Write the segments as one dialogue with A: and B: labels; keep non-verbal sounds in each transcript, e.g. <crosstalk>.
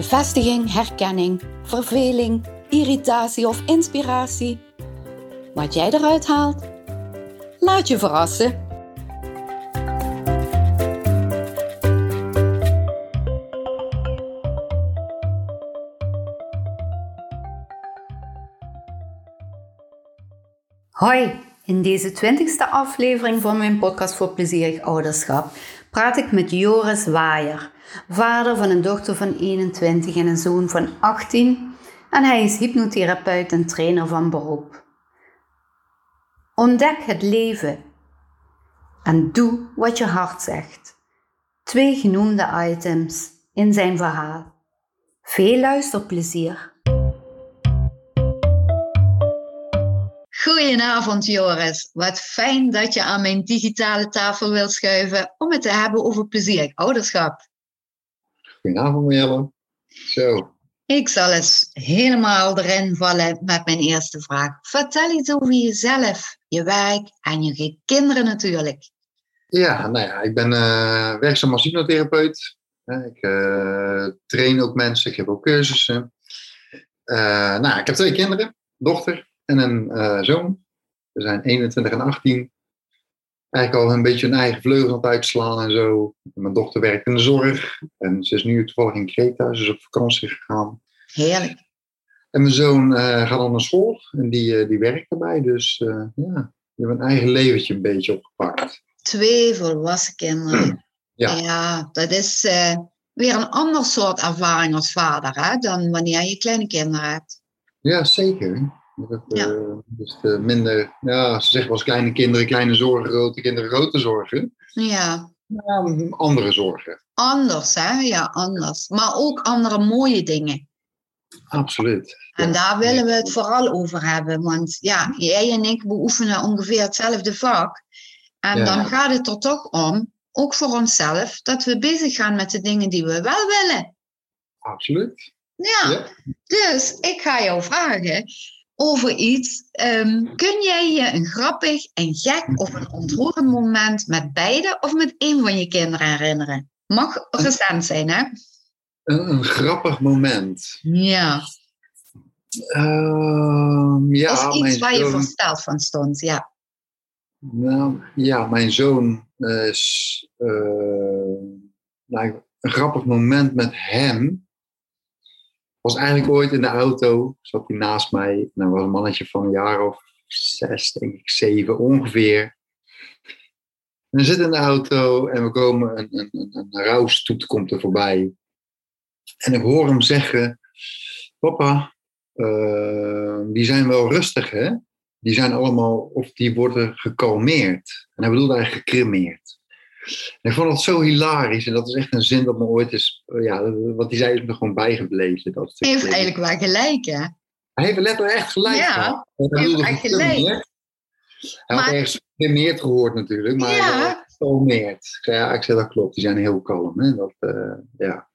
A: Bevestiging, herkenning, verveling, irritatie of inspiratie. Wat jij eruit haalt, laat je verrassen. Hoi, in deze twintigste aflevering van mijn podcast voor plezierig ouderschap praat ik met Joris Waaier, vader van een dochter van 21 en een zoon van 18 en hij is hypnotherapeut en trainer van beroep. Ontdek het leven en doe wat je hart zegt. Twee genoemde items in zijn verhaal. Veel luisterplezier. Goedenavond Joris, wat fijn dat je aan mijn digitale tafel wilt schuiven om het te hebben over plezierig ouderschap.
B: Goedenavond Marjelle. Zo.
A: Ik zal eens helemaal erin vallen met mijn eerste vraag. Vertel iets over jezelf, je werk en je kinderen natuurlijk.
B: Ja, nou ja, ik ben uh, werkzaam als hypnotherapeut. Ik uh, train ook mensen, ik heb ook cursussen. Uh, nou, ik heb twee kinderen, dochter en een zoon. We zijn 21 en 18. Eigenlijk al een beetje hun eigen vleugel aan het uitslaan en zo. Mijn dochter werkt in de zorg. En ze is nu toevallig in Kreta. Ze is op vakantie gegaan.
A: Heerlijk.
B: En mijn zoon uh, gaat dan naar school. En die, uh, die werkt erbij. Dus ja, die heeft een eigen leventje een beetje opgepakt.
A: Twee volwassen kinderen. <clears throat> ja. ja, dat is weer een ander soort ervaring als vader. Hè, dan wanneer je kleine kinderen hebt.
B: Ja, zeker. Dat, ja. Uh, dus uh, minder, ja, ze zeggen wel eens kleine kinderen, kleine zorgen, grote kinderen, grote zorgen.
A: Ja.
B: Andere zorgen.
A: Anders, hè? Ja, anders. Maar ook andere mooie dingen.
B: Absoluut.
A: En ja. daar willen we het vooral over hebben. Want ja, jij en ik beoefenen ongeveer hetzelfde vak. En ja. dan gaat het er toch om, ook voor onszelf, dat we bezig gaan met de dingen die we wel willen.
B: Absoluut.
A: Ja, ja. dus ik ga jou vragen, over iets. Um, kun jij je een grappig, een gek of een ontroerend moment met beide of met één van je kinderen herinneren? Mag recent zijn, hè?
B: Een, een grappig moment.
A: Ja.
B: Uh, ja
A: of iets waar zoon... je versteld van stond, ja.
B: Nou, ja, mijn zoon is... Uh, nou, een grappig moment met hem was eigenlijk ooit in de auto, zat hij naast mij. En dat was een mannetje van een jaar of zes, denk ik, zeven ongeveer. En we zitten in de auto en we komen, een, een, een, een rouwstoet komt er voorbij. En ik hoor hem zeggen, papa, uh, die zijn wel rustig hè? Die zijn allemaal, of die worden gekalmeerd. En hij bedoelde eigenlijk gecremeerd. En ik vond het zo hilarisch. En dat is echt een zin dat me ooit is... Ja, wat hij zei is me gewoon bijgebleven. Dat
A: hij heeft eigenlijk wel gelijk, hè?
B: Hij heeft letterlijk echt gelijk.
A: Ja, hij heeft echt gelijk.
B: Hij maar, had ergens gemeerd gehoord natuurlijk. Maar
A: ja.
B: kalmeerd. Ja, ik zeg dat klopt. Die zijn heel kalm. Hè? Dat, uh, ja.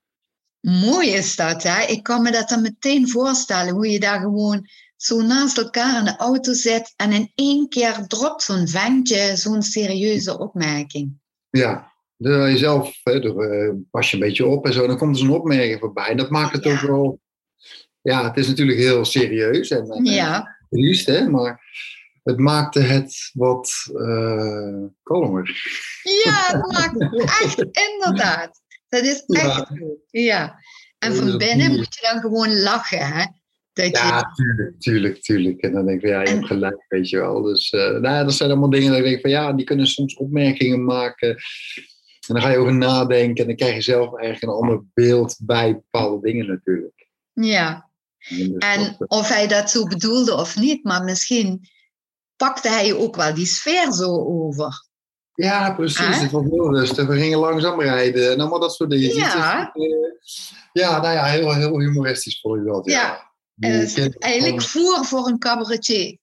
A: Mooi is dat, hè? Ik kan me dat dan meteen voorstellen. Hoe je daar gewoon zo naast elkaar in de auto zit. En in één keer dropt zo'n ventje zo'n serieuze opmerking.
B: Ja, door jezelf hè, uh, pas je een beetje op en zo. Dan komt er zo'n opmerking voorbij. En dat maakt het
A: ja.
B: ook wel... Ja, het is natuurlijk heel serieus en, en
A: ja.
B: triest, hè. Maar het maakte het wat uh, kalmer.
A: Ja, het maakt het echt, <laughs> inderdaad. Dat is echt
B: Ja.
A: goed. Ja. En van binnen moet je dan gewoon lachen, hè. Dat
B: Ja,
A: je,
B: tuurlijk, tuurlijk, tuurlijk. En dan denk ik van, ja, je hebt gelijk, weet je wel. Dus uh, nou, dat zijn allemaal dingen dat ik denk van, ja, die kunnen soms opmerkingen maken. En dan ga je over nadenken en dan krijg je zelf eigenlijk een ander beeld bij bepaalde dingen natuurlijk.
A: ja.
B: En
A: En
B: dat,
A: of hij dat zo bedoelde of niet, maar misschien pakte hij ook wel die sfeer zo over.
B: Ja, precies. Het was heel rustig. We gingen langzaam rijden en allemaal dat soort dingen.
A: Ja.
B: Ja, nou ja, heel, heel humoristisch vond ik dat.
A: Ja.
B: Kind-
A: eigenlijk voer voor een cabaretier.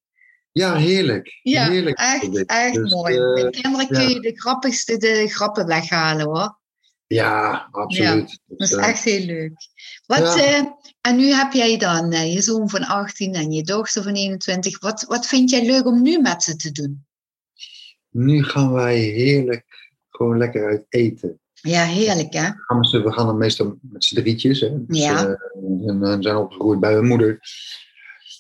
B: Ja, heerlijk.
A: Ja,
B: heerlijk.
A: echt, echt
B: Dus,
A: mooi.
B: eh,
A: Met kinderen kun je de grappigste de grappen weghalen hoor.
B: ja, absoluut.
A: Dat is
B: eh,
A: echt heel leuk. Wat,
B: Ja.
A: eh, en nu heb jij dan eh, je zoon van 18 en je dochter van 21. Wat, wat vind jij leuk om nu met ze te doen?
B: Nu gaan wij heerlijk gewoon lekker uit eten.
A: Ja, heerlijk hè?
B: We, gaan dan meestal met z'n drietjes. Hè. Dus,
A: Ja.
B: eh, en, en zijn opgegroeid bij hun moeder.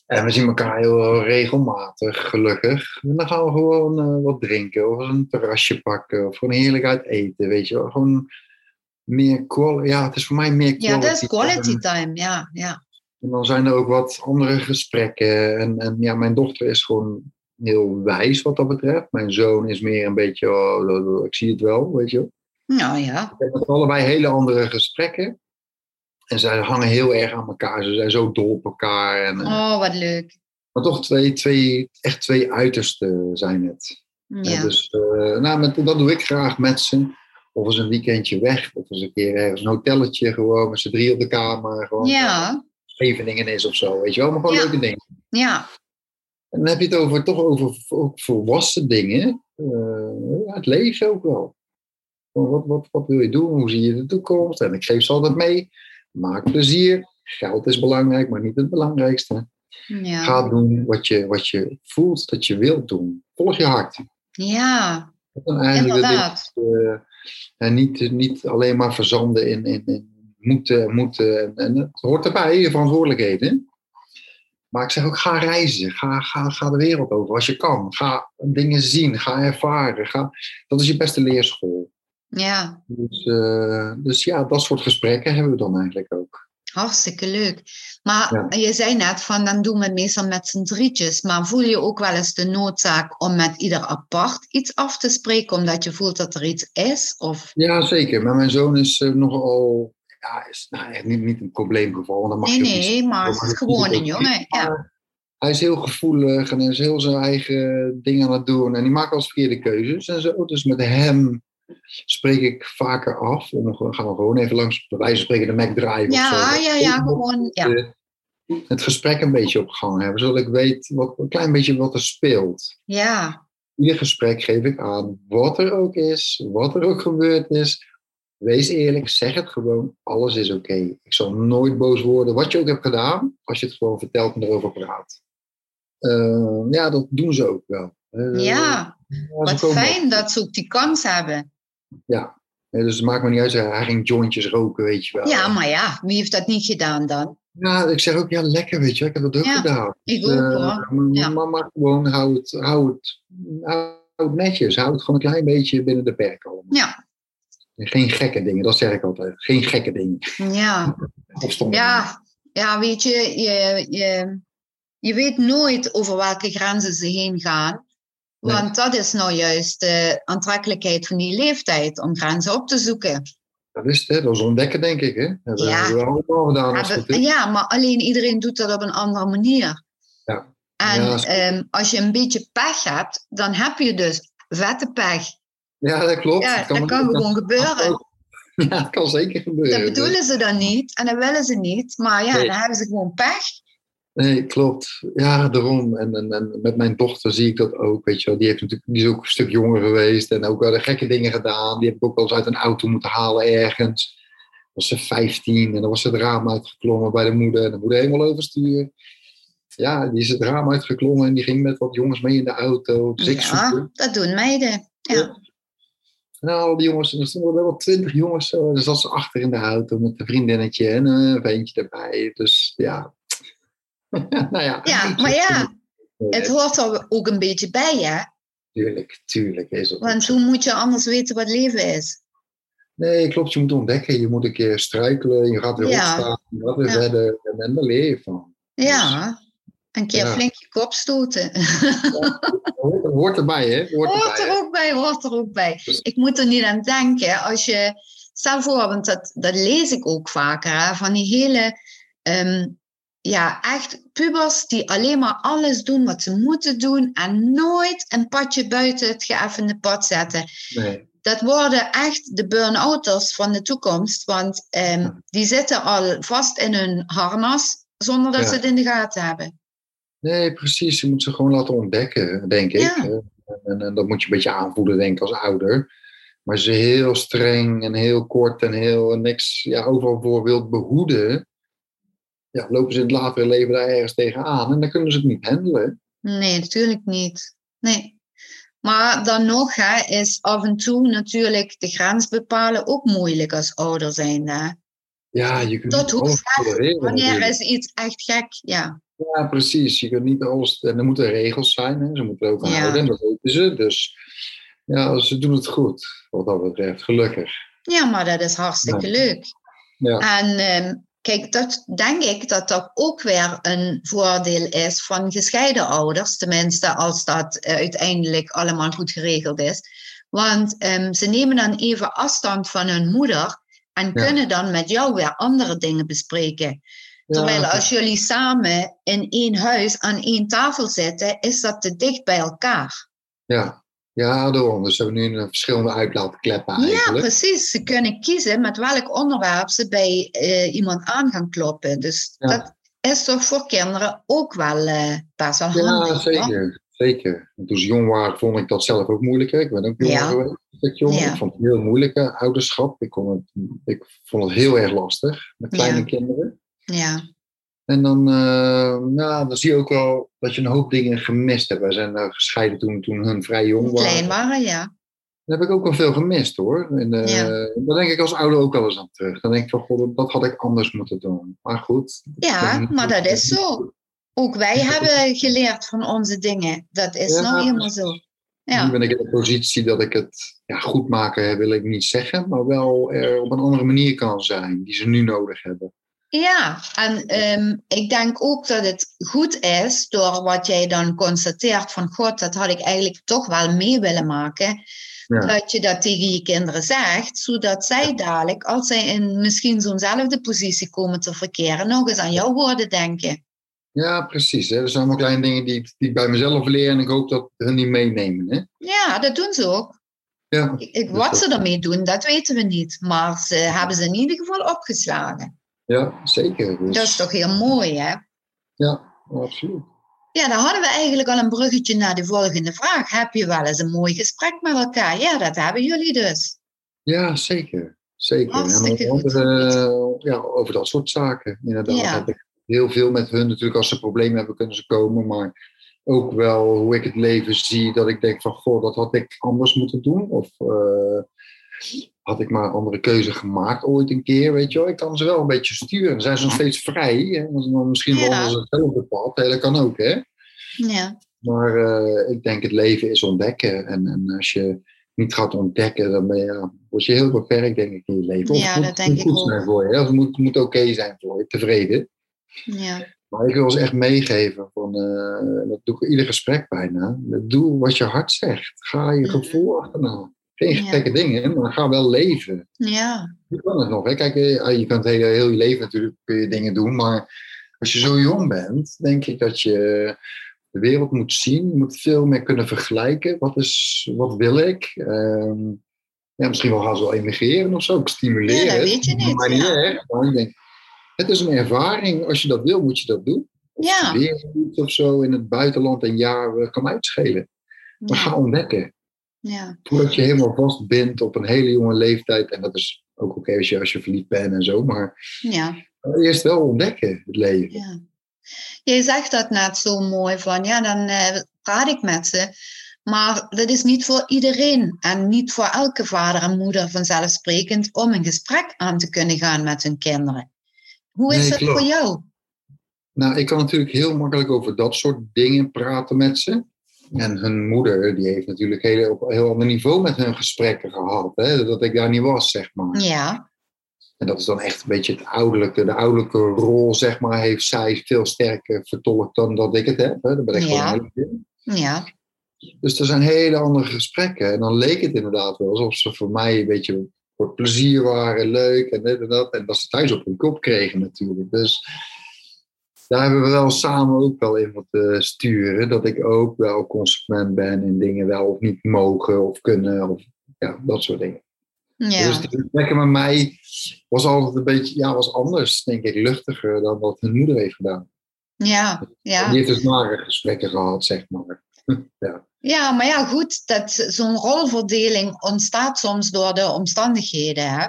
B: En we zien elkaar heel regelmatig, gelukkig. En dan gaan we gewoon eh, wat drinken of een terrasje pakken. Of gewoon heerlijk uit eten, weet je wel. Gewoon meer quality. Ja, het is voor mij meer quality.
A: Ja, dat is quality time. Ja, ja.
B: En dan zijn er ook wat andere gesprekken. En, en ja, mijn dochter is gewoon heel wijs wat dat betreft. Mijn zoon is meer een beetje, oh, ik zie het wel, weet je wel.
A: Nou ja.
B: We hebben allebei hele andere gesprekken. En zij hangen heel erg aan elkaar. Ze zijn zo dol op elkaar. En, eh,
A: Oh, wat leuk.
B: Maar toch twee, twee, echt twee uitersten zijn het.
A: Ja.
B: Dus eh, nou, met, dat doe ik graag met ze. Of eens een weekendje weg. Of eens een keer ergens een hotelletje gewoon met z'n drie op de kamer. Gewoon
A: Ja,
B: Scheveningen is of zo, weet je wel. Maar gewoon
A: Ja.
B: leuke dingen.
A: ja.
B: En dan heb je het over, toch over ook volwassen dingen. Eh, ja, het leven ook wel. Wat, wat, wat wil je doen? Hoe zie je de toekomst? En ik geef ze altijd mee. Maak plezier. Geld is belangrijk, maar niet het belangrijkste.
A: ja.
B: Ga doen wat je, wat je voelt dat je wilt doen. Volg je hart.
A: Ja, inderdaad.
B: eh, en niet, niet alleen maar verzanden in, in, in moeten, moeten. En, en het hoort erbij, je verantwoordelijkheden. Maar ik zeg ook, ga reizen. Ga, ga, ga de wereld over als je kan. Ga dingen zien. Ga ervaren. Ga, dat is je beste leerschool.
A: Ja,
B: Dus, eh, dus ja, dat soort gesprekken hebben we dan eigenlijk ook.
A: hartstikke leuk. Maar
B: Ja.
A: je zei net van dan doen we het meestal met z'n drietjes. Maar voel je ook wel eens de noodzaak om met ieder apart iets af te spreken, omdat je voelt dat er iets is? Of
B: Ja, zeker. Maar mijn zoon is eh, nogal... Ja, is nou, echt niet, niet een probleemgeval. Want dan mag
A: nee,
B: je ook niet
A: nee, maar het is gewoon een jongen. Ja.
B: Hij is heel gevoelig en is heel zijn eigen dingen aan het doen. En die maakt eens verkeerde keuzes en zo. Dus met hem spreek ik vaker af. Om, we gaan we gewoon even langs, bij wijze van spreken, de Mac of
A: Ja,
B: zo.
A: ja, ja, gewoon. Ja.
B: Eh, Het gesprek een beetje op gang hebben. Zodat ik weet wat, een klein beetje wat er speelt.
A: ja,
B: Ieder gesprek geef ik aan wat er ook is, wat er ook gebeurd is. Wees eerlijk, zeg het gewoon. Alles is oké. Ik zal nooit boos worden, wat je ook hebt gedaan, als je het gewoon vertelt en erover praat. Eh, ja, dat doen ze ook wel. Eh,
A: ja. Wat fijn dat ze ook die kans hebben.
B: Ja, dus het maakt me niet uit. Hij ging jointjes roken, weet je wel.
A: Ja, maar ja, wie heeft dat niet gedaan dan?
B: Ja, ik zeg ook, ja, lekker, weet je. Ik heb dat ook
A: Ja,
B: gedaan.
A: Ik ook
B: Eh,
A: hoor. Ja.
B: maar gewoon hou het, hou, het, hou het netjes. Hou het gewoon een klein beetje binnen de perken allemaal.
A: Ja,
B: Geen gekke dingen, dat zeg ik altijd. Geen gekke dingen.
A: ja. <laughs> Ja, ja weet je, je, je, je weet nooit over welke grenzen ze heen gaan.
B: Nee.
A: Want dat is nou juist de aantrekkelijkheid van die leeftijd, om grenzen op te zoeken.
B: Dat is het, hè? Dat is ontdekken, denk ik. Hè? Dat
A: Ja.
B: hebben we allemaal gedaan. Als het
A: Ja, maar alleen iedereen doet dat op een andere manier.
B: Ja.
A: En
B: Ja, is-
A: ehm, als je een beetje pech hebt, dan heb je dus vette pech.
B: ja, dat klopt.
A: Ja, dat kan
B: dat-
A: gewoon gebeuren. <laughs>
B: Ja, het kan zeker gebeuren.
A: Dat bedoelen ze dan niet en dat willen ze niet. Maar ja,
B: Nee.
A: dan hebben ze gewoon pech.
B: Nee, klopt. Ja, daarom. En, en, en met mijn dochter zie ik dat ook. Weet je wel. Die, heeft natuurlijk, die is ook een stuk jonger geweest en ook wel de gekke dingen gedaan. Die heb ik ook wel eens uit een auto moeten halen ergens. Was ze 15 en dan was ze het raam uitgeklommen bij de moeder. En de moeder helemaal overstuur. Ja, die is het raam uitgeklommen en die ging met wat jongens mee in de auto. Dus ik
A: Ja, dat doen meiden. Ja.
B: En al die jongens, en er stonden wel twintig jongens zo. En dan zat ze achter in de auto met een vriendinnetje en een ventje erbij. Dus ja. <laughs> nou ja.
A: Ja, maar ja, het hoort er ook een beetje bij, hè?
B: Tuurlijk, tuurlijk is het.
A: Want hoe moet je anders weten wat leven is?
B: Nee, klopt. Je moet ontdekken. Je moet een keer struikelen. Je gaat weer
A: Ja.
B: opstaan. Je gaat weer
A: Ja.
B: verder. En, daar leer je van.
A: Ja, een keer
B: Ja.
A: flink je kop stoten.
B: Hoort, hoort erbij, hè? Hoort,
A: Hoort
B: erbij.
A: er
B: hè?
A: ook bij, hoort er ook bij.
B: Dus-
A: Ik moet er niet aan denken. Als je, stel voor, want dat, dat lees ik ook vaker, hè, van die hele, ehm, ja, echt pubers die alleen maar alles doen wat ze moeten doen en nooit een padje buiten het geëffende pad zetten.
B: Nee.
A: Dat worden echt de burn-outers van de toekomst, want ehm, die zitten al vast in hun harnas zonder dat
B: Ja.
A: ze het in de gaten hebben.
B: Nee, precies. Je moet ze gewoon laten ontdekken, denk ik. En, en dat moet je een beetje aanvoelen, denk ik, als ouder. Maar je heel streng en heel kort en heel niks ja, overal voor wilt behoeden, ja, lopen ze in het latere leven daar ergens tegenaan en dan kunnen ze het niet handelen.
A: Nee, natuurlijk niet. Nee. Maar dan nog hè, is af en toe natuurlijk de grens bepalen ook moeilijk als ouder zijn. Hè?
B: Ja, je kunt
A: Tot
B: niet
A: hoe
B: alles
A: ver. Wanneer is iets echt gek? Ja.
B: Ja, precies. Je kunt niet alles. En er moeten regels zijn. Hè. Ze moeten er ook aan
A: Ja.
B: houden. En dat weten ze. Dus ja, ze doen het goed. Wat dat betreft. Gelukkig.
A: ja, maar dat is hartstikke leuk.
B: Ja.
A: En ehm, kijk, dat denk ik dat dat ook weer een voordeel is van gescheiden ouders. Tenminste, als dat eh, uiteindelijk allemaal goed geregeld is. Want ehm, ze nemen dan even afstand van hun moeder en
B: Ja.
A: kunnen dan met jou weer andere dingen bespreken. Terwijl
B: Ja,
A: als jullie samen in één huis aan één tafel zitten, is dat te dicht bij elkaar.
B: ja. Ja, daarom. Dus ze hebben nu een verschillende uitlaatkleppen
A: Ja,
B: eigenlijk.
A: precies. Ze kunnen kiezen met welk onderwerp ze bij eh, iemand aan gaan kloppen. Dus
B: Ja.
A: dat is toch voor kinderen ook wel eh, best wel
B: Ja,
A: handig. hoor.
B: zeker. Zeker. Ze jong waren, vond ik dat zelf ook moeilijker. Ik ben ook jong
A: Ja.
B: geweest.
A: Ja.
B: Ik vond het heel moeilijk, ouderschap. Ik, kon het, ik vond het heel erg lastig met kleine
A: Ja.
B: kinderen.
A: Ja,
B: En dan, eh, nou, dan zie je ook wel dat je een hoop dingen gemist hebt. Wij zijn eh, gescheiden toen, toen hun vrij jong waren.
A: klein waren, ja.
B: Daar heb ik ook wel veel gemist hoor. En, eh,
A: Ja.
B: Daar denk ik als ouder ook wel eens aan terug. Dan denk ik van, god, dat had ik anders moeten doen. Maar goed.
A: Ja, maar dat is zo. <laughs> Ook wij hebben geleerd van onze dingen. Dat is
B: Ja,
A: nou helemaal zo.
B: Nu
A: Ja,
B: ben ik in de positie dat ik het ja, goed maken, wil ik niet zeggen. Maar wel er op een andere manier kan zijn. Die ze nu nodig hebben.
A: Ja. en ehm, ik denk ook dat het goed is door wat jij dan constateert van God, dat had ik eigenlijk toch wel mee willen maken.
B: Ja.
A: Dat je dat tegen je kinderen zegt, zodat zij dadelijk, als zij in misschien zo'nzelfde positie komen te verkeren, nog eens aan jouw woorden denken.
B: Ja, precies. Hè. Er zijn allemaal kleine dingen die, ik- die ik bij mezelf leer. En ik hoop dat hun die meenemen. Hè.
A: Ja, dat doen ze ook.
B: Ja.
A: Ik- wat ze ermee doen, dat weten we niet. Maar ze hebben ze in ieder geval opgeslagen.
B: Ja, zeker. Dus,
A: Dat is toch heel mooi, hè?
B: Ja, absoluut.
A: Ja, dan hadden we eigenlijk al een bruggetje naar de volgende vraag. Heb je wel eens een mooi gesprek met elkaar? Ja, dat hebben jullie dus.
B: Ja, zeker. Zeker.
A: Hartstikke
B: en onder andere, ja, over dat soort zaken. Inderdaad.
A: Ja.
B: Heb ik heel veel met hun. Natuurlijk, als ze problemen hebben, kunnen ze komen. Maar ook wel hoe ik het leven zie. Dat ik denk van, goh, dat had ik anders moeten doen. Of eh, had ik maar een andere keuze gemaakt ooit een keer. Weet je wel. Ik kan ze wel een beetje sturen. Zijn ze nog steeds vrij. Hè? Dan Misschien
A: Ja.
B: wandelen ze hetzelfde pad. Hè? Dat kan ook, hè.
A: Ja,
B: Maar eh, ik denk het leven is ontdekken. En, en als je niet gaat ontdekken, dan ben je, ja, word je heel beperkt, denk ik, in je leven. Of
A: Ja,
B: het moet,
A: dat denk ik
B: goed
A: ook.
B: zijn voor je. Het moet, moet oké zijn voor je, tevreden.
A: ja,
B: Maar ik wil ze echt meegeven, van, eh, dat doe ik in ieder gesprek bijna. Doe wat je hart zegt. Ga je
A: Mhm.
B: gevoel achterna. Geen
A: Ja.
B: gekke dingen, maar ga wel leven.
A: ja,
B: Je kan het nog. Hè? Kijk, eh, je kunt heel, heel je leven natuurlijk kun je dingen doen. Maar als je zo jong bent, denk ik dat je de wereld moet zien. Je moet veel meer kunnen vergelijken. Wat, is, wat wil ik? Ehm, ja, misschien wel gaan ze wel emigreren of zo. Ik stimuleer
A: Ja, dat
B: het.
A: weet je niet,
B: Maar niet
A: ja.
B: erg. Maar ik denk, het is een ervaring. Als je dat wil, moet je dat doen. Of
A: Ja.
B: iets of zo in het buitenland een jaar eh, kan uitschelen. Maar ga
A: ja,
B: ontdekken.
A: Ja,
B: Voordat je helemaal vastbindt op een hele jonge leeftijd. En dat is ook oké als, je, als je verliefd bent en zo. Maar
A: ja.
B: eerst wel ontdekken, het leven.
A: Ja. Jij zegt dat net zo mooi van, ja, dan eh, praat ik met ze. Maar dat is niet voor iedereen en niet voor elke vader en moeder vanzelfsprekend om een gesprek aan te kunnen gaan met hun kinderen. Hoe is
B: Nee,
A: dat
B: klopt.
A: voor jou?
B: Nou, ik kan natuurlijk heel makkelijk over dat soort dingen praten met ze. En hun moeder, die heeft natuurlijk heel, op een heel ander niveau met hun gesprekken gehad. Hè? Dat ik daar niet was, zeg maar.
A: Ja,
B: En dat is dan echt een beetje het ouderlijke. De ouderlijke rol, zeg maar, heeft zij veel sterker vertolkt dan dat ik het heb. Hè? Daar ben ik
A: Ja.
B: gewoon heel in.
A: ja,
B: Dus er zijn hele andere gesprekken. En dan leek het inderdaad wel alsof ze voor mij een beetje voor plezier waren, leuk en dit en dat. En dat ze thuis op hun kop kregen natuurlijk. Dus daar hebben we wel samen ook wel in moeten sturen. Dat ik ook wel consequent ben in dingen wel of niet mogen of kunnen. Of ja, dat soort dingen.
A: Ja.
B: Dus het lekker met mij was altijd een beetje, ja, was anders, denk ik, luchtiger dan wat hun moeder heeft gedaan.
A: ja, ja.
B: Die heeft dus nare gesprekken gehad, zeg maar. <laughs> ja.
A: Ja, maar ja, goed, dat zo'n rolverdeling ontstaat soms door de omstandigheden. Hè?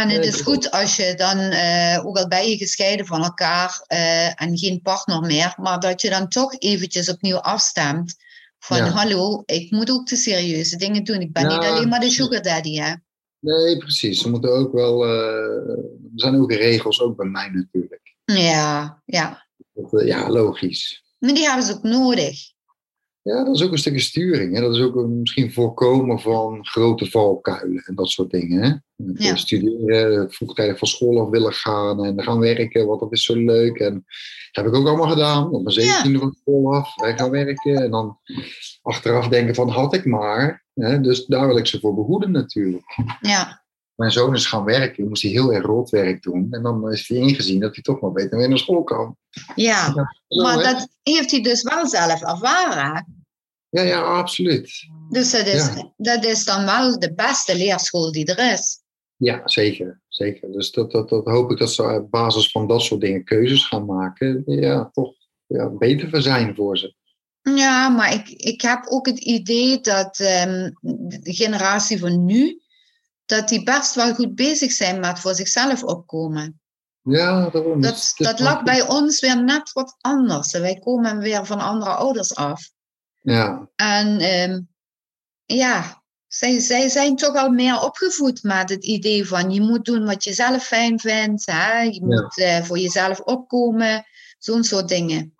A: En het is goed als je dan, eh, ook al ben je gescheiden van elkaar eh, en geen partner meer, maar dat je dan toch eventjes opnieuw afstemt van
B: Ja.
A: hallo, ik moet ook de serieuze dingen doen. Ik ben niet alleen maar de sugar daddy, hè.
B: Nee, precies. Ze moeten ook wel, eh, er zijn ook regels, ook bij mij natuurlijk.
A: Ja, ja.
B: Dat, ja, logisch.
A: Maar die hebben ze ook nodig.
B: Ja, dat is ook een stukje sturing. Hè? Dat is ook een, misschien voorkomen van grote valkuilen en dat soort dingen. Hè? Eh,
A: Ja.
B: Studeren, vroegtijdig van school af willen gaan en gaan werken, want dat is zo leuk. En dat heb ik ook allemaal gedaan. Op mijn zeventiende van school af, weg gaan werken. En dan achteraf denken van, had ik maar. Hè? Dus daar wil ik ze voor behoeden natuurlijk.
A: Ja,
B: Mijn zoon is gaan werken, moest hij heel erg rotwerk doen. En dan is hij ingezien dat hij toch maar beter weer naar school kan.
A: ja.
B: Zo,
A: Maar
B: hè?
A: dat heeft hij dus wel zelf ervaren.
B: Ja, ja, absoluut.
A: Dus dat is,
B: Ja.
A: dat is dan wel de beste leerschool die er is.
B: Ja, zeker. zeker. Dus dat, dat, dat hoop ik dat ze op basis van dat soort dingen keuzes gaan maken. Ja, toch ja, beter voor zijn voor ze.
A: Ja, maar ik, ik heb ook het idee dat ehm, de generatie van nu, dat die best wel goed bezig zijn met voor zichzelf opkomen.
B: Ja, daarom.
A: Dat,
B: is
A: dat
B: maar-
A: lag bij ons weer net wat anders. Wij komen weer van andere ouders af.
B: Ja,
A: En ehm, ja, zij, zij zijn toch al meer opgevoed met het idee van je moet doen wat je zelf fijn vindt. Hè? Je moet eh, voor jezelf opkomen. Zo'n soort dingen.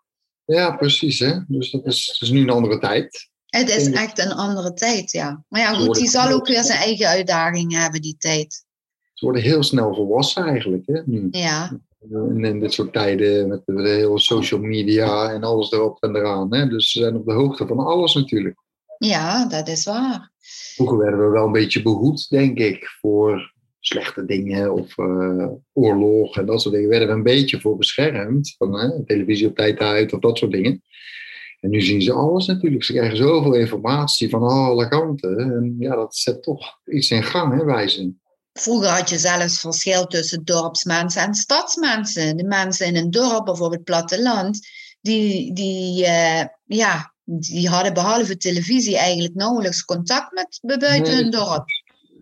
B: ja, precies. Hè? Dus dat is, is nu een andere tijd.
A: Het is echt een andere tijd, ja. Maar ja, goed, die zal ook weer zijn eigen uitdagingen hebben, die tijd.
B: Ze worden heel snel volwassen eigenlijk. Hè? Nu.
A: Ja,
B: In, in dit soort tijden met de, hele social media en alles erop en eraan. Hè? Dus ze zijn op de hoogte van alles natuurlijk.
A: ja, dat is waar.
B: Vroeger werden we wel een beetje behoed, denk ik, voor slechte dingen of eh, oorlog en dat soort dingen. Werden we een beetje voor beschermd. Van hè, televisie op tijd uit of dat soort dingen. En nu zien ze alles natuurlijk. Ze krijgen zoveel informatie van alle kanten. En ja, dat zet toch iets in gang hè, bij ze.
A: Vroeger had je zelfs verschil tussen dorpsmensen en stadsmensen. De mensen in een dorp het platteland, die, die, eh, ja, die hadden behalve televisie eigenlijk nauwelijks contact met buiten
B: Nee.
A: hun dorp.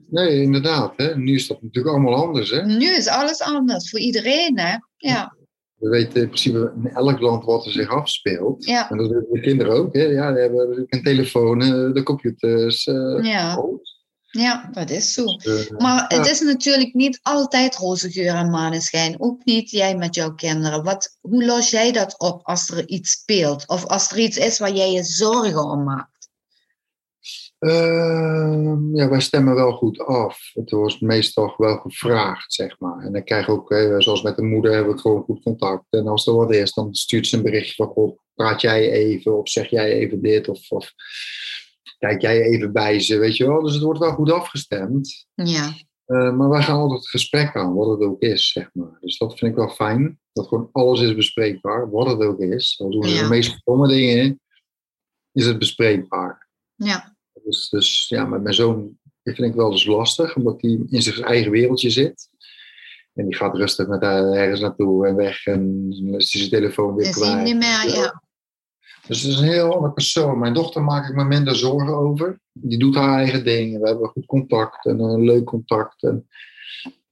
B: Nee, inderdaad. Hè. Nu is dat natuurlijk allemaal anders. Hè.
A: Nu is alles anders voor iedereen, hè? Ja,
B: We weten in principe in elk land wat er zich afspeelt.
A: ja,
B: En dat weten de kinderen ook. Hè. Ja, die hebben natuurlijk een telefoon, eh, de computers. eh,
A: ja,
B: alles.
A: ja, dat is zo.
B: Dus, eh,
A: Maar het is natuurlijk niet altijd roze geur en maneschijn. Ook niet jij met jouw kinderen. Wat, hoe los jij dat op als er iets speelt? Of als er iets is waar jij je zorgen om maakt?
B: Ehm, ja, wij stemmen wel goed af. Het wordt meestal wel gevraagd, zeg maar. En dan krijg je ook, zoals met de moeder, hebben we gewoon goed contact. En als er wat is, dan stuurt ze een berichtje van, goh, praat jij even, of zeg jij even dit, of, of kijk jij even bij ze, weet je wel. Dus het wordt wel goed afgestemd.
A: Ja,
B: Eh, maar wij gaan altijd het gesprek aan, wat het ook is, zeg maar. Dus dat vind ik wel fijn. Dat gewoon alles is bespreekbaar, wat het ook is. Al doen ze
A: Ja.
B: de meest stomme dingen, is het bespreekbaar.
A: ja,
B: Dus, dus ja, met mijn zoon die vind ik wel eens lastig, omdat hij in zijn eigen wereldje zit. En die gaat rustig met haar ergens naartoe en weg en dan is hij zijn telefoon weer
A: dat
B: kwijt.
A: niet meer. Ja,
B: Dus het is een heel ander persoon. Mijn dochter maak ik me minder zorgen over. Die doet haar eigen ding. We hebben goed contact en een leuk contact. En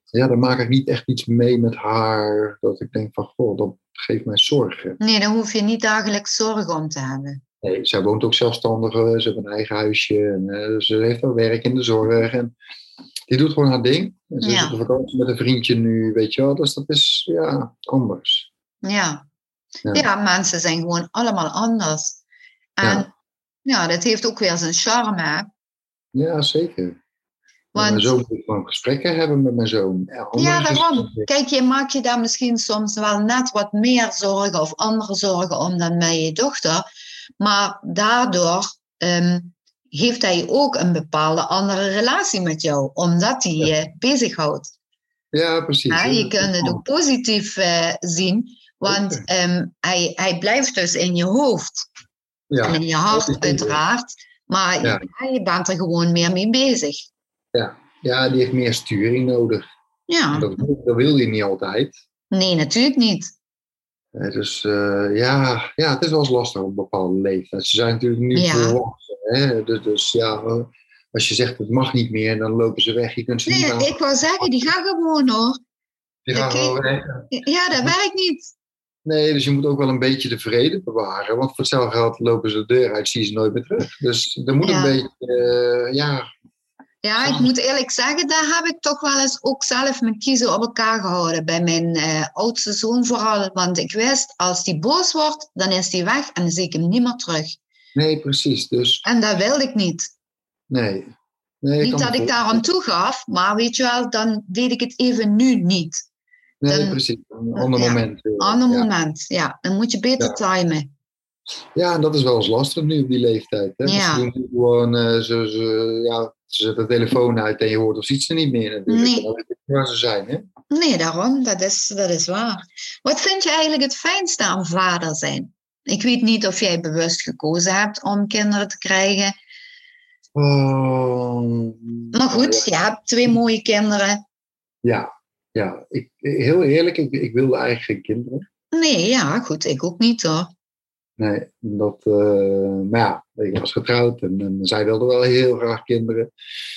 B: ja, daar maak ik niet echt iets mee met haar. Dat ik denk van, goh, dat geeft mij zorgen.
A: nee, daar hoef je niet dagelijks zorgen om te hebben.
B: Nee, zij woont ook zelfstandig. eh, Ze heeft een eigen huisje. En, eh, ze heeft al werk in de zorg. En die doet gewoon haar ding. En ze
A: Ja.
B: zit op vakantie met een vriendje nu, weet je wel. Dus dat is, ja, anders.
A: Ja.
B: Ja.
A: ja, mensen zijn gewoon allemaal anders. En ja.
B: Ja.
A: dat heeft ook weer zijn charme. hè.
B: Ja, zeker. Want... Mijn zoon moet gewoon gesprekken hebben met mijn zoon. Ja,
A: Ja, daarom. Kijk, je maakt je daar misschien soms wel net wat meer zorgen of andere zorgen om dan bij je dochter. Maar daardoor ehm, heeft hij ook een bepaalde andere relatie met jou, omdat hij je bezighoudt.
B: Ja, precies.
A: Ja, je kunt het ook positief eh, zien, Want um, hij, hij blijft dus in je hoofd. Ja. En in je hart uiteraard. Maar ja. je bent er gewoon meer mee bezig.
B: Ja, ja die heeft meer sturing nodig. Ja. Dat, dat wil hij niet altijd.
A: Nee, natuurlijk niet.
B: Dus uh, ja, ja, het is wel eens lastig op een bepaalde leeftijd. Ze zijn natuurlijk nu ja. volwassen. Hè? Dus, dus ja, als je zegt het mag niet meer, dan lopen ze weg. Je kunt ze
A: nee,
B: niet
A: ik wou zeggen, die gaan gewoon hoor.
B: Die gaan gewoon weg.
A: Ja, dat werkt niet.
B: Nee, dus je moet ook wel een beetje de vrede bewaren. Want voor hetzelfde geld lopen ze de deur uit, zie ze nooit meer terug. Dus er moet een beetje, uh, ja...
A: Ja, ik moet eerlijk zeggen, daar heb ik toch wel eens ook zelf mijn kiezen op elkaar gehouden. Bij mijn uh, oudste zoon vooral. Want ik wist, als die boos wordt, dan is die weg en dan zie ik hem niet meer terug.
B: Nee, precies. Dus...
A: En dat wilde ik niet.
B: Nee. nee
A: niet dat ik daar aan toe gaf, maar weet je wel, dan deed ik het even nu niet.
B: Nee, dan, precies. Een ander moment.
A: Een ander moment, ja. Dan moet je beter timen.
B: Ja, en dat is wel eens lastig nu op die leeftijd. Hè? Ja. Ze doen gewoon, uh, ze, ze, ja, ze zetten de telefoon uit en je hoort of ziet ze niet meer natuurlijk. Nee. Waar ze zijn, hè?
A: Nee, daarom. Dat is, dat is waar. Wat vind je eigenlijk het fijnste aan vader zijn? Ik weet niet of jij bewust gekozen hebt om kinderen te krijgen.
B: Oh,
A: maar goed, je hebt twee mooie kinderen.
B: Ja, ja, ik, heel eerlijk, ik, ik wilde eigenlijk geen kinderen.
A: Nee, ja, goed, ik ook niet hoor.
B: Nee, dat, uh, maar ja, ik was getrouwd en, en, zij wilde wel heel graag kinderen.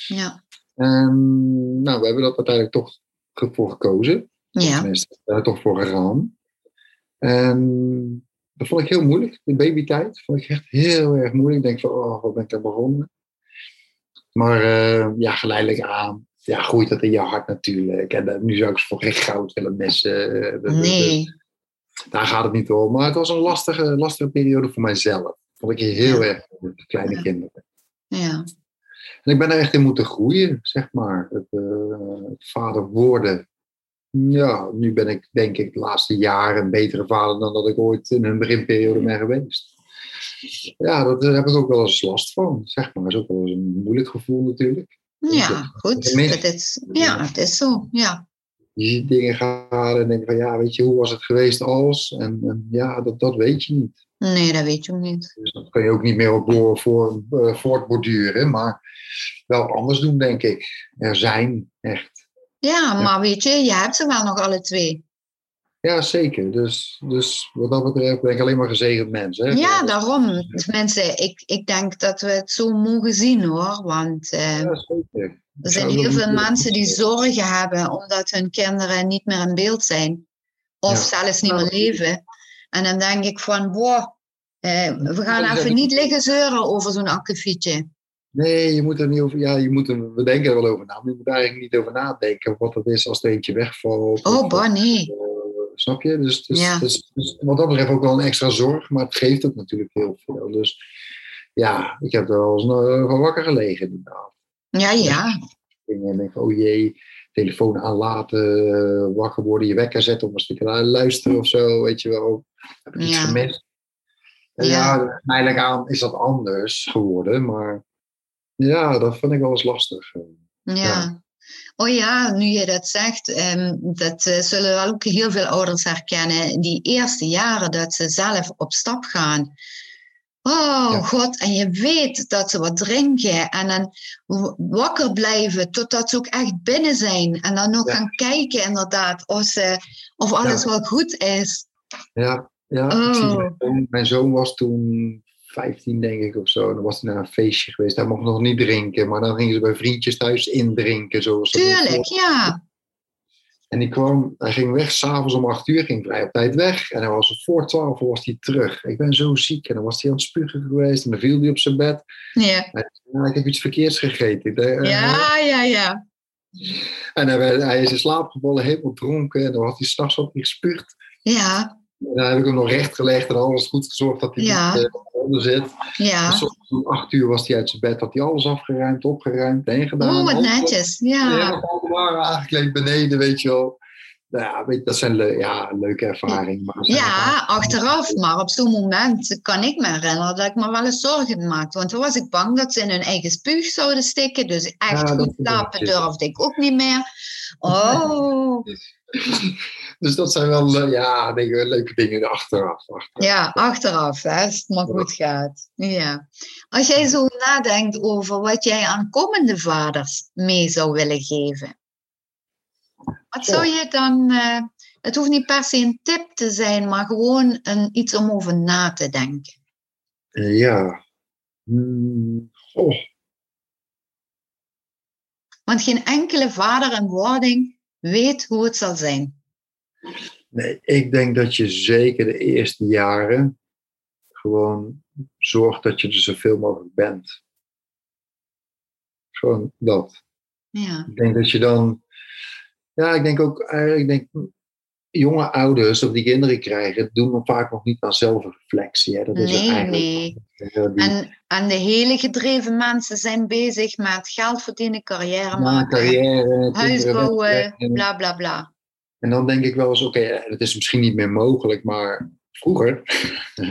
A: Ja.
B: En nou, we hebben dat uiteindelijk toch voor gekozen.
A: Ja.
B: Tenminste, toch voor gegaan. En dat vond ik heel moeilijk, de babytijd. vond ik echt heel erg moeilijk. Ik denk van, oh, wat ben ik daar begonnen? Maar uh, ja, geleidelijk aan ja, groeit dat in je hart natuurlijk. En uh, nu zou ik ze voor geen goud willen missen.
A: Eh, nee.
B: Daar gaat het niet om. Maar het was een lastige, lastige periode voor mijzelf. Vond ik heel erg met kleine kinderen.
A: Ja.
B: En ik ben er echt in moeten groeien, zeg maar. Het, uh, het vader worden. Ja, nu ben ik denk ik de laatste jaren een betere vader dan dat ik ooit in een beginperiode ben geweest. Ja, daar heb ik ook wel eens last van, zeg maar. Dat is ook wel eens een moeilijk gevoel natuurlijk.
A: Ja, goed. Dat is, ja, het is zo. Ja.
B: Je ziet dingen gaan en denk van ja, weet je, hoe was het geweest als? En, en ja, dat, dat weet je niet.
A: Nee, dat weet je ook niet.
B: Dus dat kan je ook niet meer op door voor, uh, voortborduren, maar wel anders doen, denk ik. Er zijn, echt.
A: Ja, maar weet je, je hebt ze wel nog alle twee.
B: Ja, zeker. Dus, dus wat dat betreft ben ik alleen maar gezegend mens. Hè?
A: Ja, daarom. Dus mensen, ik, ik denk dat we het zo mogen zien hoor. Want uh, ja, zeker. Er zijn heel veel mensen die zorgen hebben omdat hun kinderen niet meer in beeld zijn. Of zelfs niet meer leven. En dan denk ik van, boah, uh, we gaan even niet liggen zeuren over zo'n akkefietje.
B: Nee, je moet er niet over. Ja, je moet er, we denken er wel over na, maar je moet eigenlijk niet over nadenken wat het is als er eentje wegvalt.
A: Oh, bah, nee.
B: Eh, Snap je? Dus, dus, dus, dus, wat dat betreft ook wel een extra zorg, maar het geeft ook natuurlijk heel veel. Dus ja, ik heb er wel eens van wakker gelegen inderdaad.
A: Ja, ja.
B: En denk oh jee, telefoon aanlaten, uh, wakker worden, je wekker zetten om eens te luisteren of zo, weet je wel. Heb ik iets ja. gemist? En ja, ja aan is dat anders geworden, maar ja, dat vind ik wel eens lastig.
A: ja. ja. Oh ja, nu je dat zegt, um, dat uh, zullen ook heel veel ouders herkennen. Die eerste jaren dat ze zelf op stap gaan. Oh god, en je weet dat ze wat drinken en dan wakker blijven totdat ze ook echt binnen zijn. En dan nog gaan kijken inderdaad of, ze, of alles wel goed is.
B: Ja, ja. Oh. mijn zoon was toen 15 denk ik of zo. dan was hij naar een feestje geweest. Hij mocht nog niet drinken, maar dan gingen ze bij vriendjes thuis indrinken. Zoals
A: Tuurlijk, ja.
B: En die kwam, hij ging weg, s'avonds om 8 uur, ging vrij op tijd weg. En hij was voor 12 was hij terug. Ik ben zo ziek. En dan was hij aan het spugen geweest en dan viel hij op zijn bed.
A: Ja.
B: En ik heb iets verkeerds gegeten.
A: Eh, ja, ja, ja.
B: En hij, hij is in slaap gevallen, helemaal dronken. En dan had hij s'nachts op gespuugd.
A: Ja.
B: En dan heb ik hem nog recht gelegd en alles goed gezorgd dat hij ja. niet uh, onder zit.
A: Ja.
B: Om acht uur was hij uit zijn bed, had hij alles afgeruimd, opgeruimd, heen gedaan.
A: Oh, wat netjes, ja.
B: Helemaal aangekleed beneden, weet je wel. nou ja, weet, dat zijn le ja, leuke ervaringen. Maar
A: ja, achteraf. Maar op zo'n moment kan ik me herinneren dat ik me wel eens zorgen maakte. Want toen was ik bang dat ze in hun eigen spuug zouden stikken. Dus echt goed slapen durfde ik ook niet meer. Oh. <laughs>
B: dus dat zijn wel ja, denk ik, leuke dingen achteraf, achteraf.
A: Ja, achteraf, hè, als het maar goed gaat. Ja. Als jij zo nadenkt over wat jij aan komende vaders mee zou willen geven. Wat zou je dan, uh, het hoeft niet per se een tip te zijn, maar gewoon een, iets om over na te denken.
B: Ja. Hmm. Oh.
A: Want geen enkele vader en wording weet hoe het zal zijn.
B: Nee, ik denk dat je zeker de eerste jaren gewoon zorgt dat je er zoveel mogelijk bent. Gewoon dat.
A: Ja.
B: Ik denk dat je dan ja, ik denk ook, eh, ik denk, jonge ouders of die kinderen krijgen, doen dan vaak nog niet aan zelfreflectie. Hè. Dat is
A: nee, nee. En, en de hele gedreven mensen zijn bezig met geld verdienen, carrière maken,
B: carrière,
A: huis bouwen, bla bla bla.
B: En dan denk ik wel eens, oké, okay, het is misschien niet meer mogelijk, maar vroeger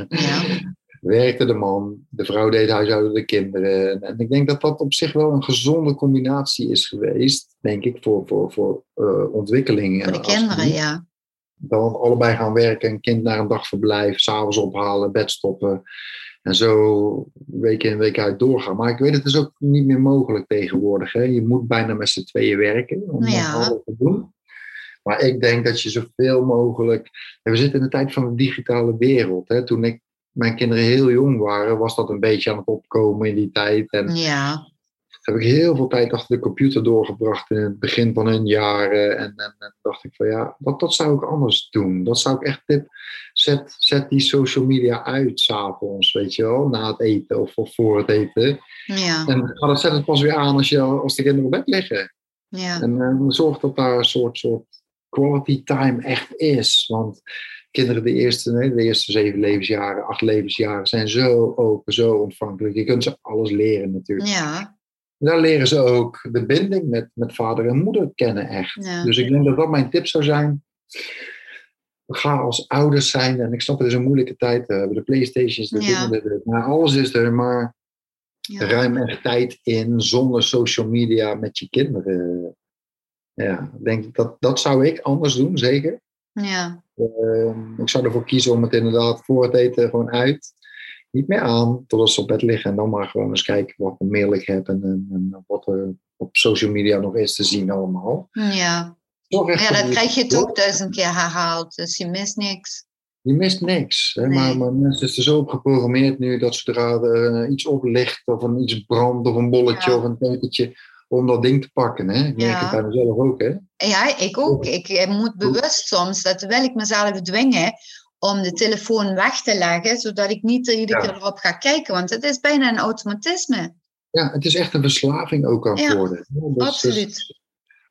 B: ja. <laughs> werkte de man, de vrouw deed huishouden, de kinderen. En ik denk dat dat op zich wel een gezonde combinatie is geweest, denk ik, voor, voor, voor uh, ontwikkeling.
A: Voor de kinderen, ja.
B: Dan allebei gaan werken, een kind naar een dagverblijf, s'avonds ophalen, bed stoppen. En zo week in week uit doorgaan. Maar ik weet, het is ook niet meer mogelijk tegenwoordig. Hè? Je moet bijna met z'n tweeën werken om ja. alles te doen. Maar ik denk dat je zoveel mogelijk. We zitten in de tijd van de digitale wereld. Hè? Toen ik mijn kinderen heel jong waren, was dat een beetje aan het opkomen in die tijd. En
A: ja.
B: Heb ik heel veel tijd achter de computer doorgebracht in het begin van hun jaren. En, en, en dacht ik van ja, dat, dat zou ik anders doen. Dat zou ik echt tip. Zet, zet die social media uit s'avonds, weet je wel, na het eten of, of voor het eten.
A: Ja.
B: En ga dat zet het pas weer aan als, je, als de kinderen op bed liggen.
A: Ja.
B: En zorg dat daar een soort, soort quality time echt is. Want kinderen de eerste, nee, de eerste zeven levensjaren, acht levensjaren zijn zo open, zo ontvankelijk. Je kunt ze alles leren natuurlijk.
A: Ja.
B: Daar leren ze ook de binding met, met vader en moeder kennen echt.
A: Ja.
B: Dus ik denk dat dat mijn tip zou zijn. Ga als ouders zijn, en ik snap het is een moeilijke tijd. We hebben de Playstations, de
A: Ja.
B: dingen, de- maar alles is er. Maar
A: Ja.
B: ruim er tijd in zonder social media met je kinderen. Ja, denk dat dat zou ik anders doen, zeker.
A: ja.
B: Ehm, ik zou ervoor kiezen om het inderdaad voor het eten gewoon uit. Niet meer aan, totdat ze op bed liggen. En dan maar gewoon eens kijken wat voor mail ik heb. En, en, en wat er op social media nog is te zien allemaal.
A: Ja.
B: Echt
A: ja,
B: dat
A: krijg je ook duizend keer herhaald. Dus je mist niks.
B: Je mist niks. Hè?
A: Nee.
B: Maar, maar mensen zijn zo op geprogrammeerd nu dat zodra er eh, iets oplicht of een iets brandt of een bolletje
A: Ja.
B: of een tekentje, om dat ding te pakken. Hè? Ik merk
A: Ja.
B: het bij mezelf ook. Hè?
A: Ja, ik ook. Ik eh, moet bewust soms, dat wil ik mezelf dwingen, om de telefoon weg te leggen, zodat ik niet er iedere
B: Ja.
A: keer erop ga kijken. Want het is bijna een automatisme.
B: Ja, het is echt een verslaving ook aan
A: Ja,
B: worden. Ja, dus-
A: Absoluut.
B: dus-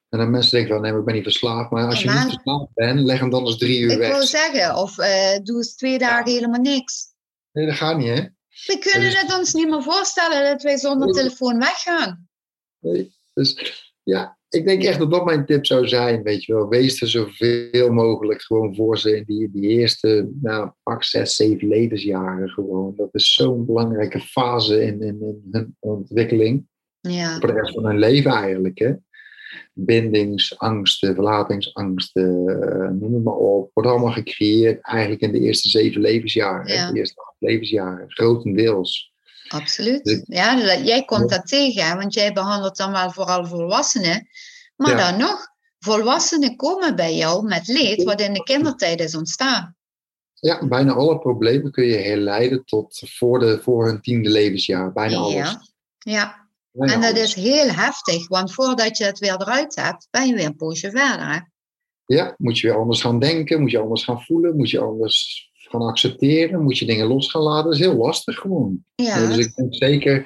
B: en dan mensen denken van, nee, maar ik ben niet verslaafd. Maar als je
A: Maar-
B: niet verslaafd bent, leg hem dan eens drie uur
A: Ik
B: weg.
A: wil zeggen, of eh, doe eens twee dagen helemaal niks.
B: Nee, dat gaat niet, hè?
A: We kunnen
B: Dus-
A: het ons niet meer voorstellen dat wij zonder telefoon weggaan.
B: Nee. Dus ja, ik denk echt dat dat mijn tip zou zijn, weet je wel. Wees er zoveel mogelijk gewoon voor ze in die, die eerste, nou, acht, zes, zeven levensjaren gewoon. Dat is zo'n belangrijke fase in, in, in hun ontwikkeling.
A: Ja,
B: Voor de rest van hun leven eigenlijk, hè. Bindingsangsten, verlatingsangsten, eh, noem het maar op. Wordt allemaal gecreëerd eigenlijk in de eerste zeven levensjaren. hè.
A: Ja.
B: De eerste acht levensjaren, grotendeels.
A: Absoluut.
B: Dus-
A: Ja, dat- jij komt dat tegen, hè, want jij behandelt dan wel vooral volwassenen. Maar
B: Ja.
A: dan nog, volwassenen komen bij jou met leed wat in de kindertijd is ontstaan.
B: Ja, bijna alle problemen kun je herleiden tot voor, de, voor hun tiende levensjaar. Bijna alles.
A: Ja, ja.
B: Bijna
A: en dat
B: alles.
A: is heel heftig, want voordat je het weer eruit hebt, ben je weer een poosje verder. Hè?
B: Ja, moet je weer anders gaan denken, moet je anders gaan voelen, moet je anders gaan accepteren, moet je dingen los gaan laten. Dat is heel lastig gewoon.
A: Ja,
B: dus ik denk zeker,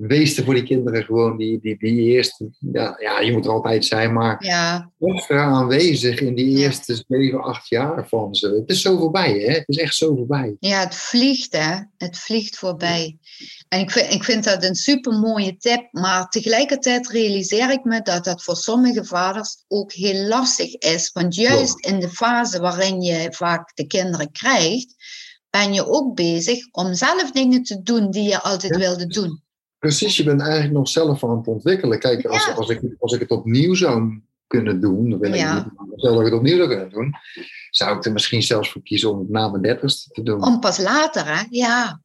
B: wees er voor die kinderen gewoon die, die, die eerste, ja, ja, je moet er altijd zijn, maar
A: ja,
B: extra aanwezig in die
A: Ja.
B: eerste zeven, acht jaar van ze. Het is zo voorbij, hè? Het is echt zo voorbij.
A: ja, het vliegt hè. Het vliegt voorbij. En ik vind, ik vind dat een super mooie tip. Maar tegelijkertijd realiseer ik me dat dat voor sommige vaders ook heel lastig is. Want juist in de fase waarin je vaak de kinderen krijgt, ben je ook bezig om zelf dingen te doen die je altijd wilde doen.
B: Precies, je bent eigenlijk nog zelf aan het ontwikkelen. Kijk, als,
A: Ja.
B: als, ik, als ik het opnieuw zou kunnen doen, dan wil
A: Ja.
B: ik stel dat ik het opnieuw zou kunnen doen, zou ik er misschien zelfs voor kiezen om het na mijn dertigste te doen.
A: Om pas later, hè? Ja.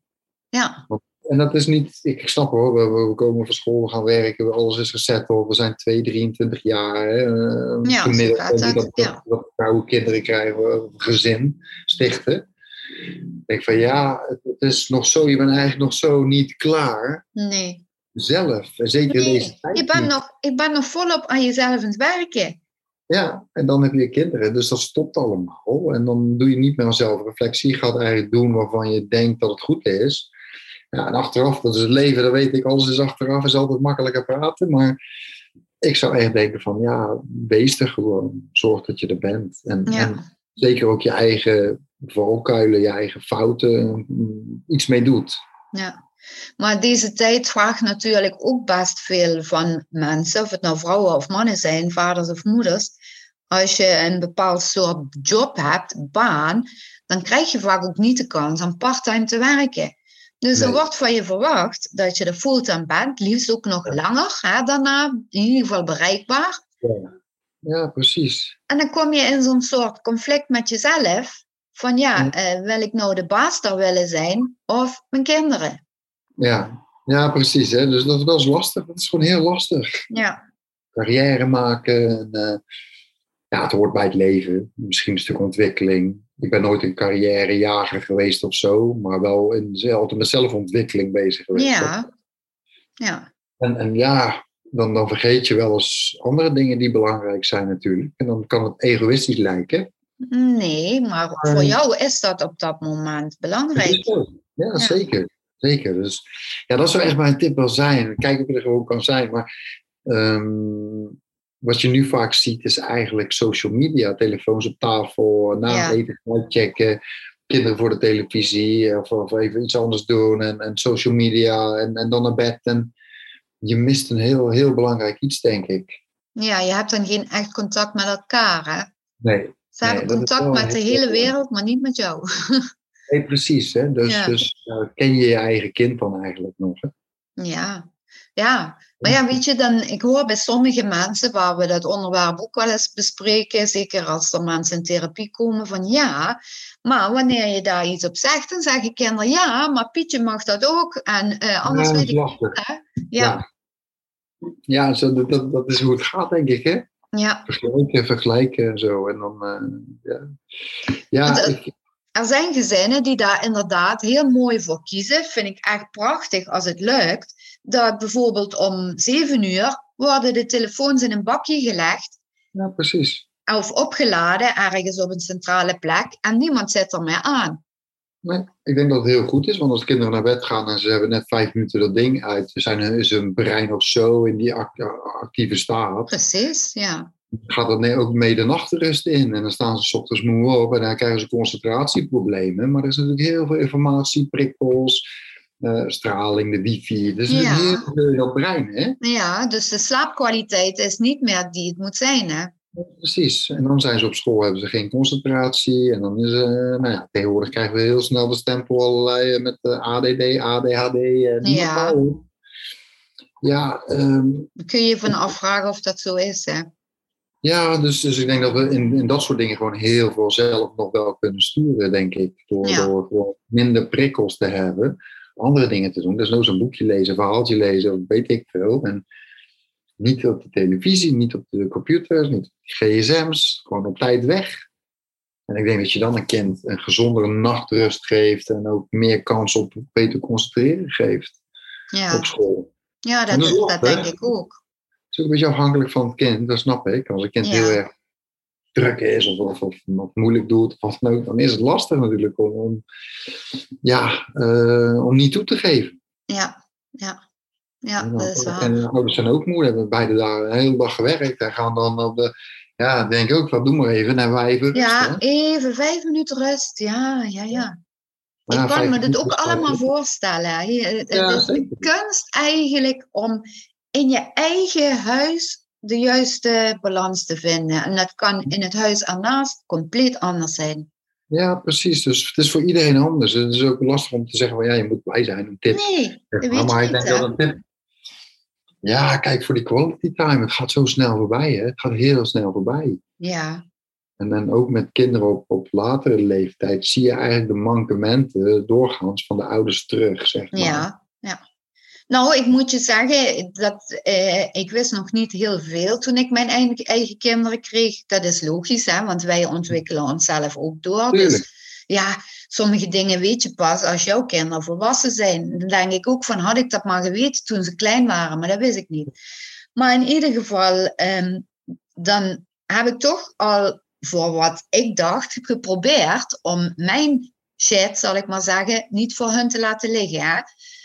A: Ja,
B: En dat is niet, ik snap hoor, we, komen van school, we gaan werken, alles is gezetteld, we zijn 2, 23 jaar. Hè, eh,
A: Ja,
B: gemiddeld,
A: dat,
B: dat,
A: ja.
B: dat, dat vrouwen kinderen krijgen, gezin stichten. Ik denk van ja, het, is nog zo, je bent eigenlijk nog zo niet klaar
A: nee.
B: zelf. Zeker in deze
A: Nee,
B: tijd.
A: je bent
B: niet.
A: nog, ik ben nog volop aan jezelf aan het werken.
B: Ja, en dan heb je kinderen, dus dat stopt allemaal. En dan doe je niet meer aan zelfreflectie. Je gaat eigenlijk doen waarvan je denkt dat het goed is. Ja, en achteraf, dat is het leven, dat weet ik, alles is achteraf, is altijd makkelijker praten. Maar ik zou echt denken van, ja, wees er gewoon. Zorg dat je er bent. En,
A: Ja.
B: en zeker ook je eigen valkuilen, je eigen fouten, mm, iets mee doet.
A: Ja. Maar deze tijd vraagt natuurlijk ook best veel van mensen, of het nou vrouwen of mannen zijn, vaders of moeders. Als je een bepaald soort job hebt, baan, dan krijg je vaak ook niet de kans om parttime te werken. Dus er wordt van je verwacht dat je er fulltime bent, liefst ook nog langer hè, daarna, in ieder geval bereikbaar.
B: Ja, ja precies.
A: En dan kom je in zo'n soort conflict met jezelf. Van ja,
B: Ja.
A: eh, wil ik nou de baas daar willen zijn of mijn kinderen?
B: Ja, ja precies. Hè? Dus dat, dat is lastig. Dat is gewoon heel lastig.
A: Ja,
B: carrière maken. En, eh, ja, het hoort bij het leven. Misschien een stuk ontwikkeling. Ik ben nooit een carrièrejager geweest of zo, maar wel in, altijd met zelfontwikkeling bezig geweest.
A: ja, ja.
B: En, en ja, dan, dan vergeet je wel eens andere dingen die belangrijk zijn natuurlijk. En dan kan het egoïstisch lijken.
A: Nee, maar voor
B: Eh.
A: jou is dat op dat moment belangrijk.
B: Ja, zeker. Zeker. Dus ja, dat zou echt mijn tip wel zijn. Kijk of je er gewoon kan zijn. Maar ehm, wat je nu vaak ziet is eigenlijk social media. Telefoons op tafel, na
A: Ja.
B: eten uitchecken. Kinderen voor de televisie of, of even iets anders doen. En, en social media en, en dan naar bed. En je mist een heel, heel belangrijk iets, denk ik.
A: Ja, je hebt dan geen echt contact met elkaar. Hè?
B: Nee,
A: Ze hebben contact met de hele wereld, maar niet met jou. <laughs>
B: nee precies. Hè? Dus,
A: Ja.
B: dus eh, ken je je eigen kind dan eigenlijk nog? Hè?
A: Ja, ja. Maar ja, weet je, dan, ik hoor bij sommige mensen, waar we dat onderwerp ook wel eens bespreken, zeker als er mensen in therapie komen, van ja, maar wanneer je daar iets op zegt, dan zeggen kinderen ja, maar Pietje mag dat ook. En eh, anders
B: Ja,
A: weet
B: is
A: ik
B: lastig.
A: hè? Ja,
B: Ja, ja zo, dat, dat, dat is hoe het gaat, denk ik. Hè?
A: Ja.
B: Vergelijken, vergelijken en zo. En dan, eh, ja. Ja,
A: Want, eh,
B: ik,
A: Er zijn gezinnen die daar inderdaad heel mooi voor kiezen. Vind ik echt prachtig als het lukt. Dat bijvoorbeeld om zeven uur worden de telefoons in een bakje gelegd
B: ja, precies.
A: of opgeladen ergens op een centrale plek en niemand zit er meer aan.
B: Nee, ik denk dat het heel goed is, want als kinderen naar bed gaan en ze hebben net vijf minuten dat ding uit, zijn hun, is hun brein nog zo in die act- actieve staat,
A: Precies, ja.
B: gaat dat ook mee de nachtrust in. En dan staan ze 's ochtends moe op en dan krijgen ze concentratieproblemen. Maar er is natuurlijk heel veel informatie, prikkels, eh, straling, de wifi. Is
A: Ja.
B: heel veel brein, hè?
A: Ja, dus de slaapkwaliteit is niet meer die het moet zijn, hè?
B: Precies. En dan zijn ze op school, hebben ze geen concentratie. En dan is eh, nou ja, tegenwoordig krijgen we heel snel de stempel allerlei eh, met eh, ADD, ADHD. noem
A: Ja.
B: Ja, ehm,
A: kun je je van afvragen of dat zo is, hè?
B: ja dus, dus ik denk dat we in, in dat soort dingen gewoon heel veel zelf nog wel kunnen sturen, denk ik. Door,
A: Ja.
B: door gewoon minder prikkels te hebben, andere dingen te doen. Dus nooit een boekje lezen, een verhaaltje lezen, weet ik veel. En niet op de televisie, niet op de computers, niet op de gsm's. Gewoon op tijd weg. En ik denk dat je dan een kind een gezondere nachtrust geeft en ook meer kans op beter concentreren geeft
A: Ja,
B: op school.
A: ja dat,
B: dat is
A: dat
B: lastig.
A: denk ik ook.
B: Het is ook een beetje afhankelijk van het kind, dat snap ik. Als een kind
A: Ja.
B: heel erg druk is of, of, moeilijk doet, of wat dan ook, dan is het lastig natuurlijk om, om ja, eh, om niet toe te geven.
A: Ja, ja. Ja, dat is waar.
B: en de ouders zijn ook moe, hebben beide dagen een hele dag gewerkt en gaan dan op de, ja, denk ik ook, wat doen maar even, dan wij even rust,
A: Ja,
B: hè.
A: even vijf minuten rust. Ja, ja, ja. Ik kan me dit ook allemaal voorstellen. Het
B: Ja,
A: het is
B: zeker.
A: kunst eigenlijk om in je eigen huis de juiste balans te vinden. En dat kan in het huis ernaast compleet anders zijn.
B: Ja, precies. Dus het is voor iedereen anders. Het is ook lastig om te zeggen, van, ja, je moet blij zijn, een tip.
A: Nee, dat
B: zeg
A: weet
B: maar, ik denk dat een tip... Ja, kijk, voor die quality time, het gaat zo snel voorbij, hè. Het gaat heel snel voorbij.
A: Ja,
B: En dan ook met kinderen op, op latere leeftijd zie je eigenlijk de mankementen doorgaans van de ouders terug, zeg maar.
A: ja, ja. Nou, ik moet je zeggen, dat, eh, ik wist nog niet heel veel toen ik mijn eigen, eigen kinderen kreeg. Dat is logisch, hè, want wij ontwikkelen onszelf ook door. Dus ja, sommige dingen weet je pas als jouw kinderen volwassen zijn. Dan denk ik ook van, had ik dat maar geweten toen ze klein waren, maar dat wist ik niet. Maar in ieder geval, ehm, dan heb ik toch al voor wat ik dacht geprobeerd om mijn shit, zal ik maar zeggen, niet voor hun te laten liggen. Hè?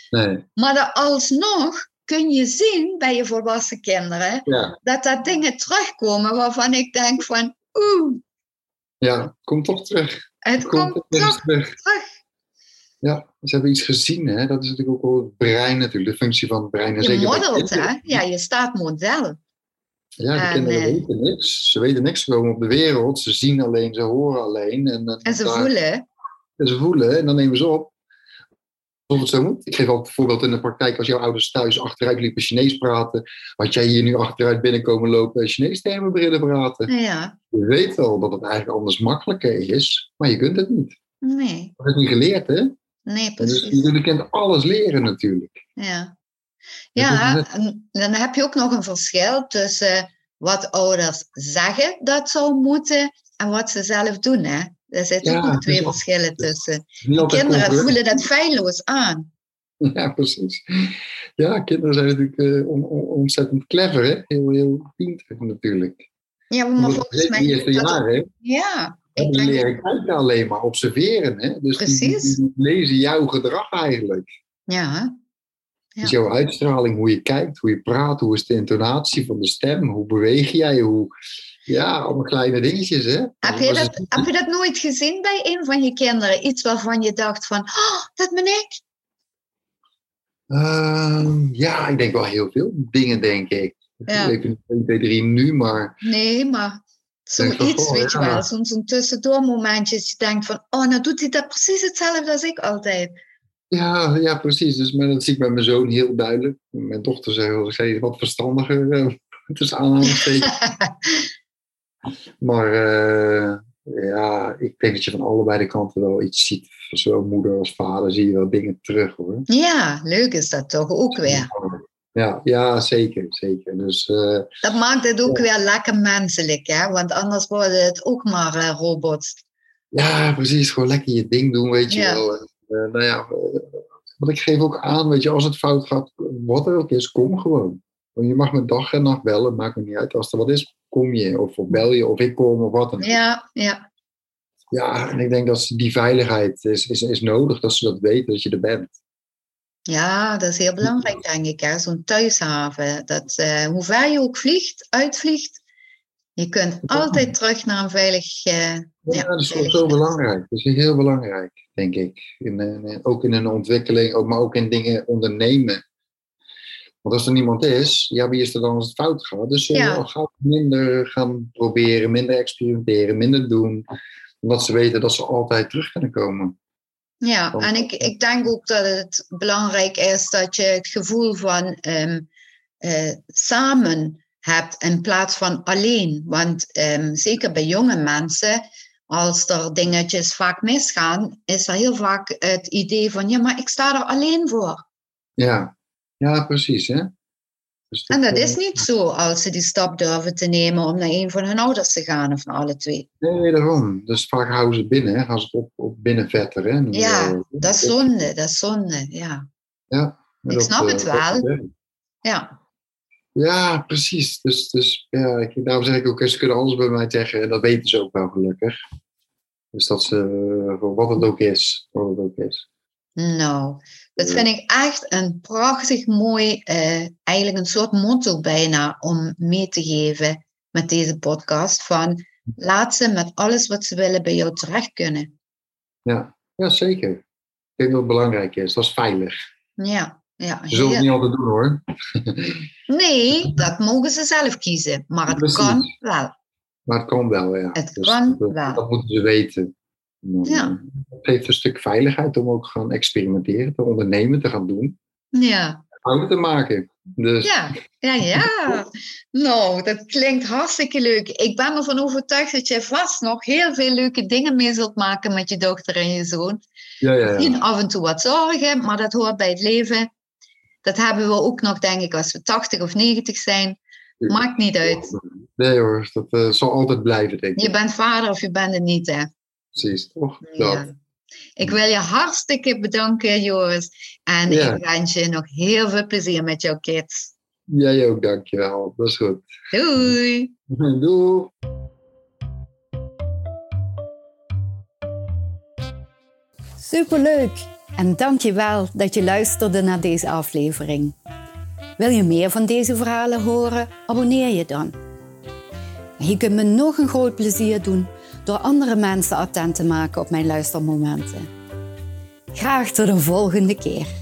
B: Nee,
A: Maar alsnog kun je zien bij je volwassen kinderen
B: ja.
A: dat dat dingen terugkomen waarvan ik denk van, oeh,
B: Ja, komt toch terug.
A: Het
B: Komt
A: komt
B: toch
A: toch
B: terug.
A: terug.
B: Ja, ze hebben iets gezien, hè. Dat is natuurlijk ook wel het brein natuurlijk, de functie van het brein. En
A: Je
B: zeker
A: modelt, hè? Ja, je staat model.
B: Ja, de
A: En,
B: kinderen
A: eh,
B: weten niks. Ze weten niks. Ze komen op de wereld. Ze zien alleen, ze horen alleen. En, dan-
A: En ze
B: daar-
A: voelen.
B: En ze voelen en dan nemen ze op. Het. Ik geef altijd een voorbeeld in de praktijk. Als jouw ouders thuis achteruit liepen Chinees praten. Had jij hier nu achteruit binnenkomen lopen Chinees tegen mijn brillen praten.
A: Ja,
B: Je weet wel dat het eigenlijk anders makkelijker is. Maar je kunt het niet.
A: nee,
B: Dat je niet geleerd hè.
A: nee,
B: Dus je
A: precies.
B: kunt een kind alles leren natuurlijk.
A: Ja, ja
B: is
A: en dan heb je ook nog een verschil tussen wat ouders zeggen dat zou moeten en wat ze zelf doen. Hè? Er zitten
B: Ja,
A: ook twee
B: wel-
A: verschillen tussen.
B: Niet altijd
A: Kinderen voelen dat feilloos aan.
B: Ja, precies. Ja, kinderen zijn natuurlijk eh, on- on- ontzettend clever. Hè? Heel, heel pinter natuurlijk.
A: Ja, maar
B: Omdat
A: volgens mij...
B: de eerste
A: ja, ik
B: Die
A: denk
B: leren kijken alleen maar, observeren. Hè? Dus die- die,
A: Precies.
B: die lezen jouw gedrag eigenlijk.
A: Ja, Ja.
B: Dus jouw uitstraling, hoe je kijkt, hoe je praat, hoe is de intonatie van de stem, hoe beweeg jij, hoe... Ja, allemaal kleine dingetjes, hè?
A: heb je, dat, heb je dat nooit gezien bij een van je kinderen? Iets waarvan je dacht van, oh, dat ben ik?
B: Ehm, ja, ik denk wel heel veel dingen, denk ik.
A: Ja.
B: Ik weet niet 1, 2, 3 nu, maar
A: Nee, maar zoiets,
B: goh,
A: weet je wel. Zo'n zo'n tussendoormomentje. dat Je denkt van, oh, nou doet hij dat precies hetzelfde als ik altijd.
B: Ja, ja, precies. Dus, maar dat zie ik bij mijn zoon heel duidelijk. Mijn dochter zegt wel, zij is wat verstandiger, eh, tussen aanhalingstekens. <laughs> Maar eh, ja, ik denk dat je van allebei de kanten wel iets ziet. Zowel moeder als vader zie je wel dingen terug hoor.
A: ja, leuk is dat toch ook weer.
B: Ja, ja zeker, zeker. Dus eh,
A: Dat maakt het ook weer lekker menselijk, hè? Want anders worden het ook maar eh, robots.
B: ja, precies. Gewoon lekker je ding doen, weet je
A: Ja.
B: wel. Eh, nou ja, eh, want ik geef ook aan, weet je, als het fout gaat, wat er ook is, kom gewoon. Want je mag me dag en nacht bellen, maakt me niet uit. Als er wat is, kom je. Of, bel je, of ik kom, of wat dan ook.
A: Ja, ja,
B: Ja, en ik denk dat die veiligheid is, is, is nodig, dat ze dat weten, dat je er bent.
A: ja, dat is heel belangrijk, denk ik. Zo'n thuishaven. Dat, eh, hoe ver je ook vliegt, uitvliegt, je kunt altijd terug naar een veilig... eh,
B: Ja,
A: Ja,
B: dat is zo belangrijk. Dat is heel belangrijk, denk ik. In, in- ook in een ontwikkeling, ook, maar ook in dingen ondernemen. Want als er niemand is, ja, wie is er dan als het fout gaat? Dus ze
A: Ja.
B: gaan minder gaan proberen, minder experimenteren, minder doen. Omdat ze weten dat ze altijd terug kunnen komen.
A: Ja, en ik, ik denk ook dat het belangrijk is dat je het gevoel van ehm, eh, samen hebt in plaats van alleen. Want ehm, zeker bij jonge mensen, als er dingetjes vaak misgaan, is er heel vaak het idee van, ja, maar ik sta er alleen voor.
B: Ja, ja precies. Hè? Dus
A: En dat
B: eh,
A: is niet zo als ze die stap durven te nemen om naar een van hun ouders te gaan of naar alle twee.
B: Nee, daarom. Dus vaak houden ze binnen, hè? gaan ze het op, op binnenvetten. Hè?
A: Ja,
B: eh,
A: Dat is zonde, dat is zonde, ja.
B: Ja,
A: Ik snap het
B: eh,
A: wel.
B: dat-
A: Ja,
B: Ja, precies. Dus, dus ja, ik, daarom zeg ik ook, ze kunnen alles bij mij zeggen. En dat weten ze ook wel gelukkig. Dus dat ze, voor wat het ook is, wat het ook is.
A: Nou, dat vind ik echt een prachtig mooi, eh, eigenlijk een soort motto bijna om mee te geven met deze podcast. Van laat ze met alles wat ze willen bij jou terecht kunnen.
B: Ja, ja zeker. Ik denk dat het belangrijk is. Dat is veilig.
A: Ja, ja.
B: Ze zullen het niet altijd doen hoor.
A: Nee, dat mogen ze zelf kiezen. Maar het
B: Precies.
A: kan wel.
B: Maar het kan wel, ja.
A: Het
B: Dus
A: kan
B: dat,
A: wel.
B: Dat moeten ze weten.
A: Ja.
B: eh, Het geeft een stuk veiligheid om ook te gaan experimenteren, te ondernemen, te gaan doen.
A: Ja,
B: Fouten te maken. Dus
A: ja, ja, ja. Nou, dat klinkt hartstikke leuk. Ik ben ervan overtuigd dat je vast nog heel veel leuke dingen mee zult maken met je dochter en je zoon.
B: ja, ja, ja.
A: Misschien af en toe wat zorgen, maar dat hoort bij het leven. Dat hebben we ook nog, denk ik, als we 80 of 90 zijn. Maakt niet uit.
B: Nee hoor, dat eh, zal altijd blijven, denk ik.
A: Je bent vader of je bent het niet, hè?
B: Precies, toch?
A: Ja.
B: Dat.
A: Ik wil je hartstikke bedanken, Joris. En
B: Ja.
A: ik wens je nog heel veel plezier met jouw kids.
B: Jij ook, dankjewel. Dat is goed.
A: Doei! <laughs>
B: Doei.
C: Superleuk! En dank je wel dat je luisterde naar deze aflevering. Wil je meer van deze verhalen horen? Abonneer je dan. Je kunt me nog een groot plezier doen door andere mensen attent te maken op mijn luistermomenten. Graag tot de volgende keer.